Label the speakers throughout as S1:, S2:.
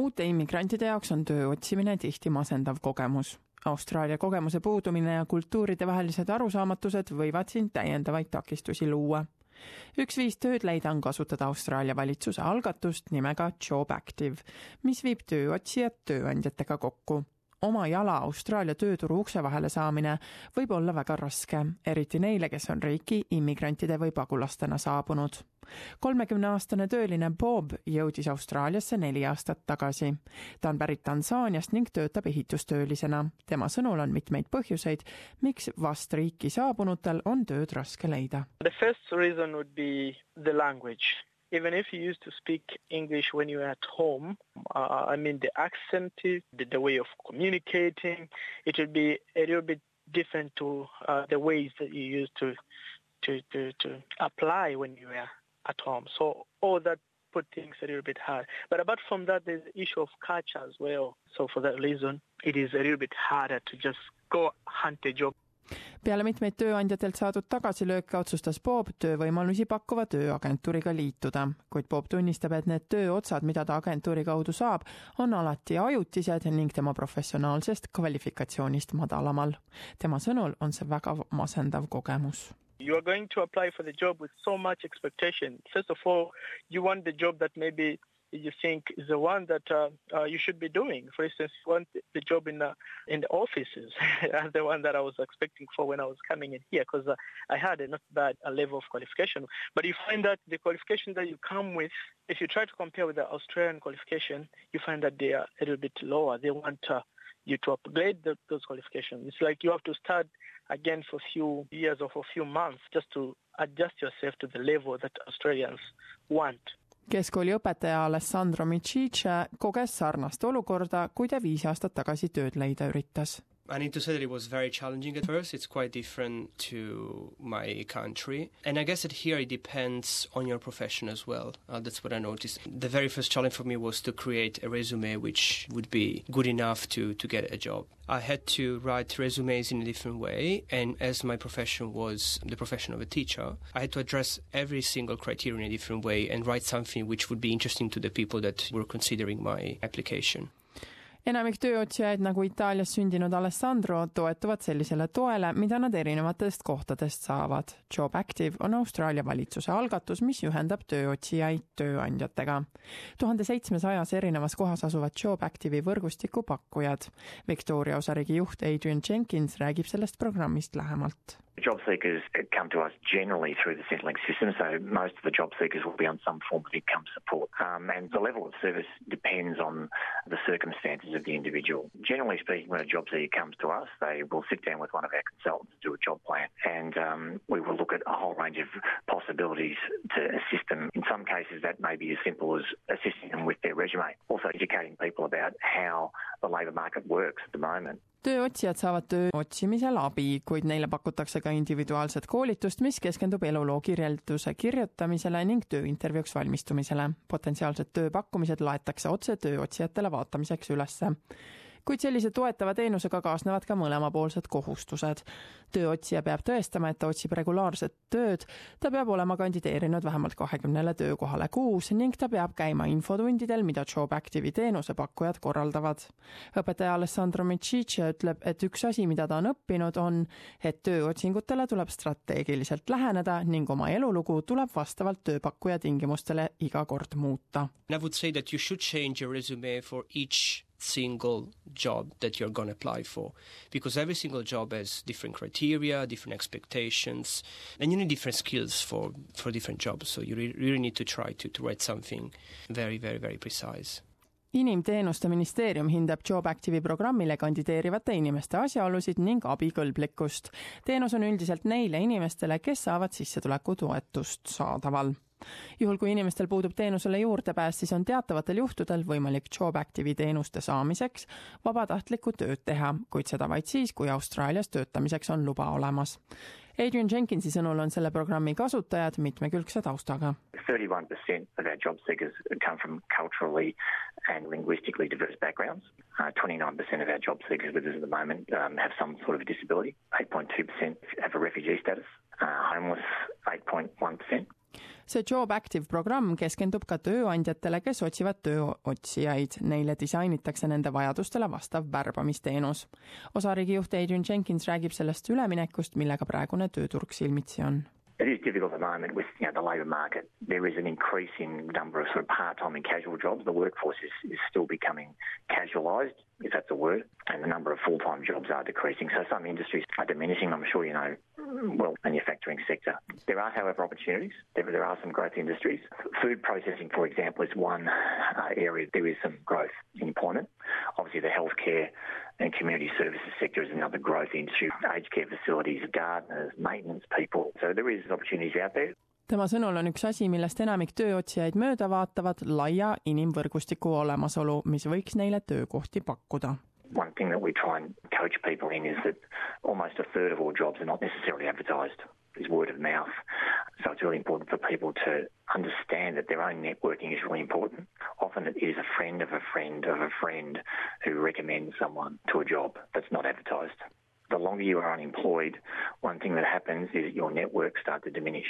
S1: uute immigrantide jaoks on töö otsimine tihti masendav kogemus. Austraalia kogemuse puudumine ja kultuuridevahelised arusaamatused võivad siin täiendavaid takistusi luua. üks viis tööd leida on kasutada Austraalia valitsuse algatust nimega Job Active, mis viib tööotsijad tööandjatega kokku oma jala Austraalia tööturu ukse vahele saamine võib olla väga raske, eriti neile, kes on riiki immigrantide või pagulastena saabunud. kolmekümneaastane tööline Bob jõudis Austraaliasse neli aastat tagasi. ta on pärit Tansaaniast ning töötab ehitustöölisena. tema sõnul on mitmeid põhjuseid, miks vast riiki saabunutel on tööd raske leida.
S2: The first reason would be the language even if you used to speak English when you were at home, uh, I mean, the accent, the, the, way of communicating, it would be a little bit different to uh, the ways that you used to, to, to, to apply when you were at home. So all that put things a little bit hard. But apart from that, there's the issue of culture as well. So for that reason, it is a little bit harder to just go hunt a job.
S1: Peale mitmeid tööandjatelt saadud tagasilööke otsustas Bob töövõimalusi pakkuva tööagentuuriga liituda, kuid Bob tunnistab, et need tööotsad, mida ta agentuuri kaudu saab, on alati ajutised ning tema professionaalsest kvalifikatsioonist madalamal. tema sõnul on see väga masendav kogemus
S2: You are going to apply for the job with so much expectation. First of all, you want the job that maybe you think is the one that uh, uh, you should be doing. For instance, you want the job in the in the offices, the one that I was expecting for when I was coming in here, because uh, I had a not bad a level of qualification. But you find that the qualification that you come with, if you try to compare with the Australian qualification, you find that they are a little bit lower. They want uh, you to upgrade the, those qualifications. It's like you have to start again for a few years or for a few months just to adjust yourself to the level that Australians want.
S1: Keskkooli õpetaja Alessandro Micice koges sarnast olukorda, kui ta viis aastat tagasi tööd leida üritas
S3: I need to say that it was very challenging at first. It's quite different to my country. And I guess that here it depends on your profession as well. Uh, that's what I noticed. The very first challenge for me was to create a resume which would be good enough to, to get a job. I had to write resumes in a different way. And as my profession was the profession of a teacher, I had to address every single criteria in a different way and write something which would be interesting to the people that were considering my application.
S1: Enamik tööotsijaid nagu Itaalias sündinud Alessandro toetuvad sellisele toele, mida nad erinevatest kohtadest saavad. Job Active on Austraalia valitsuse algatus, mis ühendab tööotsijaid tööandjatega. tuhande seitsmesajas erinevas kohas asuvad Job Active'i võrgustiku pakkujad. Victoria osariigi juht Adrian Jenkins räägib sellest programmist lähemalt
S4: Job seekers come to us generally through the Centrelink system, so most of the job seekers will be on some form of income support. Um, and the level of service depends on the circumstances of the individual. Generally speaking, when a job seeker comes to us, they will sit down with one of our consultants to do a job plan, and um, we will look at a whole range of possibilities to assist them. In some cases, that may be as simple as assisting them with their resume, also educating people about how the labour market works at the moment.
S1: tööotsijad saavad töö otsimisel abi, kuid neile pakutakse ka individuaalset koolitust, mis keskendub eluloo kirjelduse kirjutamisele ning tööintervjuuks valmistumisele. potentsiaalsed tööpakkumised laetakse otse tööotsijatele vaatamiseks ülesse kuid sellise toetava teenusega kaasnevad ka mõlemapoolsed kohustused. tööotsija peab tõestama, et ta otsib regulaarset tööd, ta peab olema kandideerinud vähemalt kahekümnele töökohale kuus ning ta peab käima infotundidel, mida Job Active'i teenusepakkujad korraldavad. õpetaja Alessandro Micice ütleb, et üks asi, mida ta on õppinud, on, et tööotsingutele tuleb strateegiliselt läheneda ning oma elulugu tuleb vastavalt tööpakkuja tingimustele iga kord muuta.
S3: I would say that you should change your resume for each single job that you're going to apply for. Because every single job has different criteria different expectations and you need different skills for, for different jobs. So you re really need to try to, to write something very very very precise.
S1: Inimteenuste ministeerium hindab Job Active'i programmile kandideerivate inimeste asjaolusid ning abikõlblikkust. teenus on üldiselt neile inimestele, kes saavad sissetulekutoetust saadaval juhul, kui inimestel puudub teenusele juurdepääs, siis on teatavatel juhtudel võimalik Job Active'i teenuste saamiseks vabatahtlikku tööd teha, kuid seda vaid siis, kui Austraalias töötamiseks on luba olemas. Adrian Jenkinsi sõnul on selle programmi kasutajad mitmekülgse taustaga.
S4: Thirty-one percent of our job seekers come from culturally and linguistically diverse backgrounds. Uh, twenty-nine percent of our job seekers with us at the moment um, have some sort of disability. Eight point two percent have a refugee status. Uh, homeless, eight point one percent.
S1: See Job Active programm keskendub ka tööandjatele, kes otsivad tööotsijaid. Neile disainitakse nende vajadustele vastav värbamisteenus. osariigi juht Adrian Jenkins räägib sellest üleminekust, millega praegune tööturg silmitsi on
S4: It is difficult at the moment with you know, the labour market. There is an increasing number of sort of part-time and casual jobs. The workforce is, is still becoming casualised, if that's a word, and the number of full-time jobs are decreasing. So some industries are diminishing. I'm sure you know, well, manufacturing sector. There are, however, opportunities. There, there are some growth industries. Food processing, for example, is one uh, area. There is some growth in employment. Obviously, the healthcare and community services sector is another growth industry. Aged care facilities, gardeners, maintenance people. So there is opportunities out there.
S1: tema sõnul on üks asi, millest enamik tööotsijaid mööda vaatavad, laia inimvõrgustiku olemasolu, mis võiks neile töökohti pakkuda.
S4: One thing that we try and coach people in is that almost a third of all jobs are not necessarily advertised. Is word of mouth. So it's really important for people to understand that their own networking is really important. Often it is a friend of a friend of a friend who recommends someone to a job that's not advertised. The longer you are unemployed, one thing that happens is that your networks start to diminish.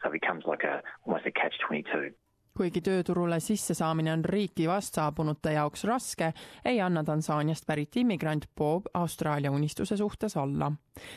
S4: So it becomes like a almost a catch twenty two.
S1: Kuigi tööturule sissesaamine on riiki vastsaabunute jaoks raske, ei anna Tansaaniast pärit immigrant Bob Austraalia unistuse suhtes alla.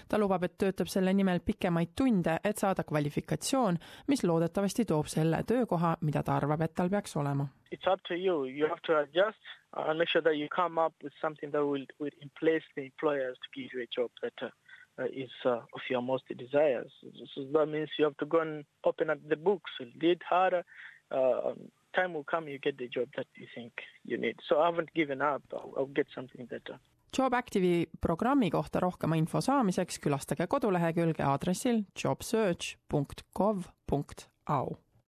S1: ta lubab, et töötab selle nimel pikemaid tunde, et saada kvalifikatsioon, mis loodetavasti toob selle töökoha, mida ta arvab, et tal peaks olema.
S2: It's up to you. You have to adjust and make sure that you come up with something that will, will place the employers to give you a job that uh, uh, is uh, of your most desires. So that means you have to go and open up the books, read harder. Uh, time will come, you get the job that you think you need. So I haven't given up. I'll, I'll get something better.
S1: Job Active'i programmi kohta rohkema info saamiseks külastage kodulehekülge aadressil jobsearch.gov.au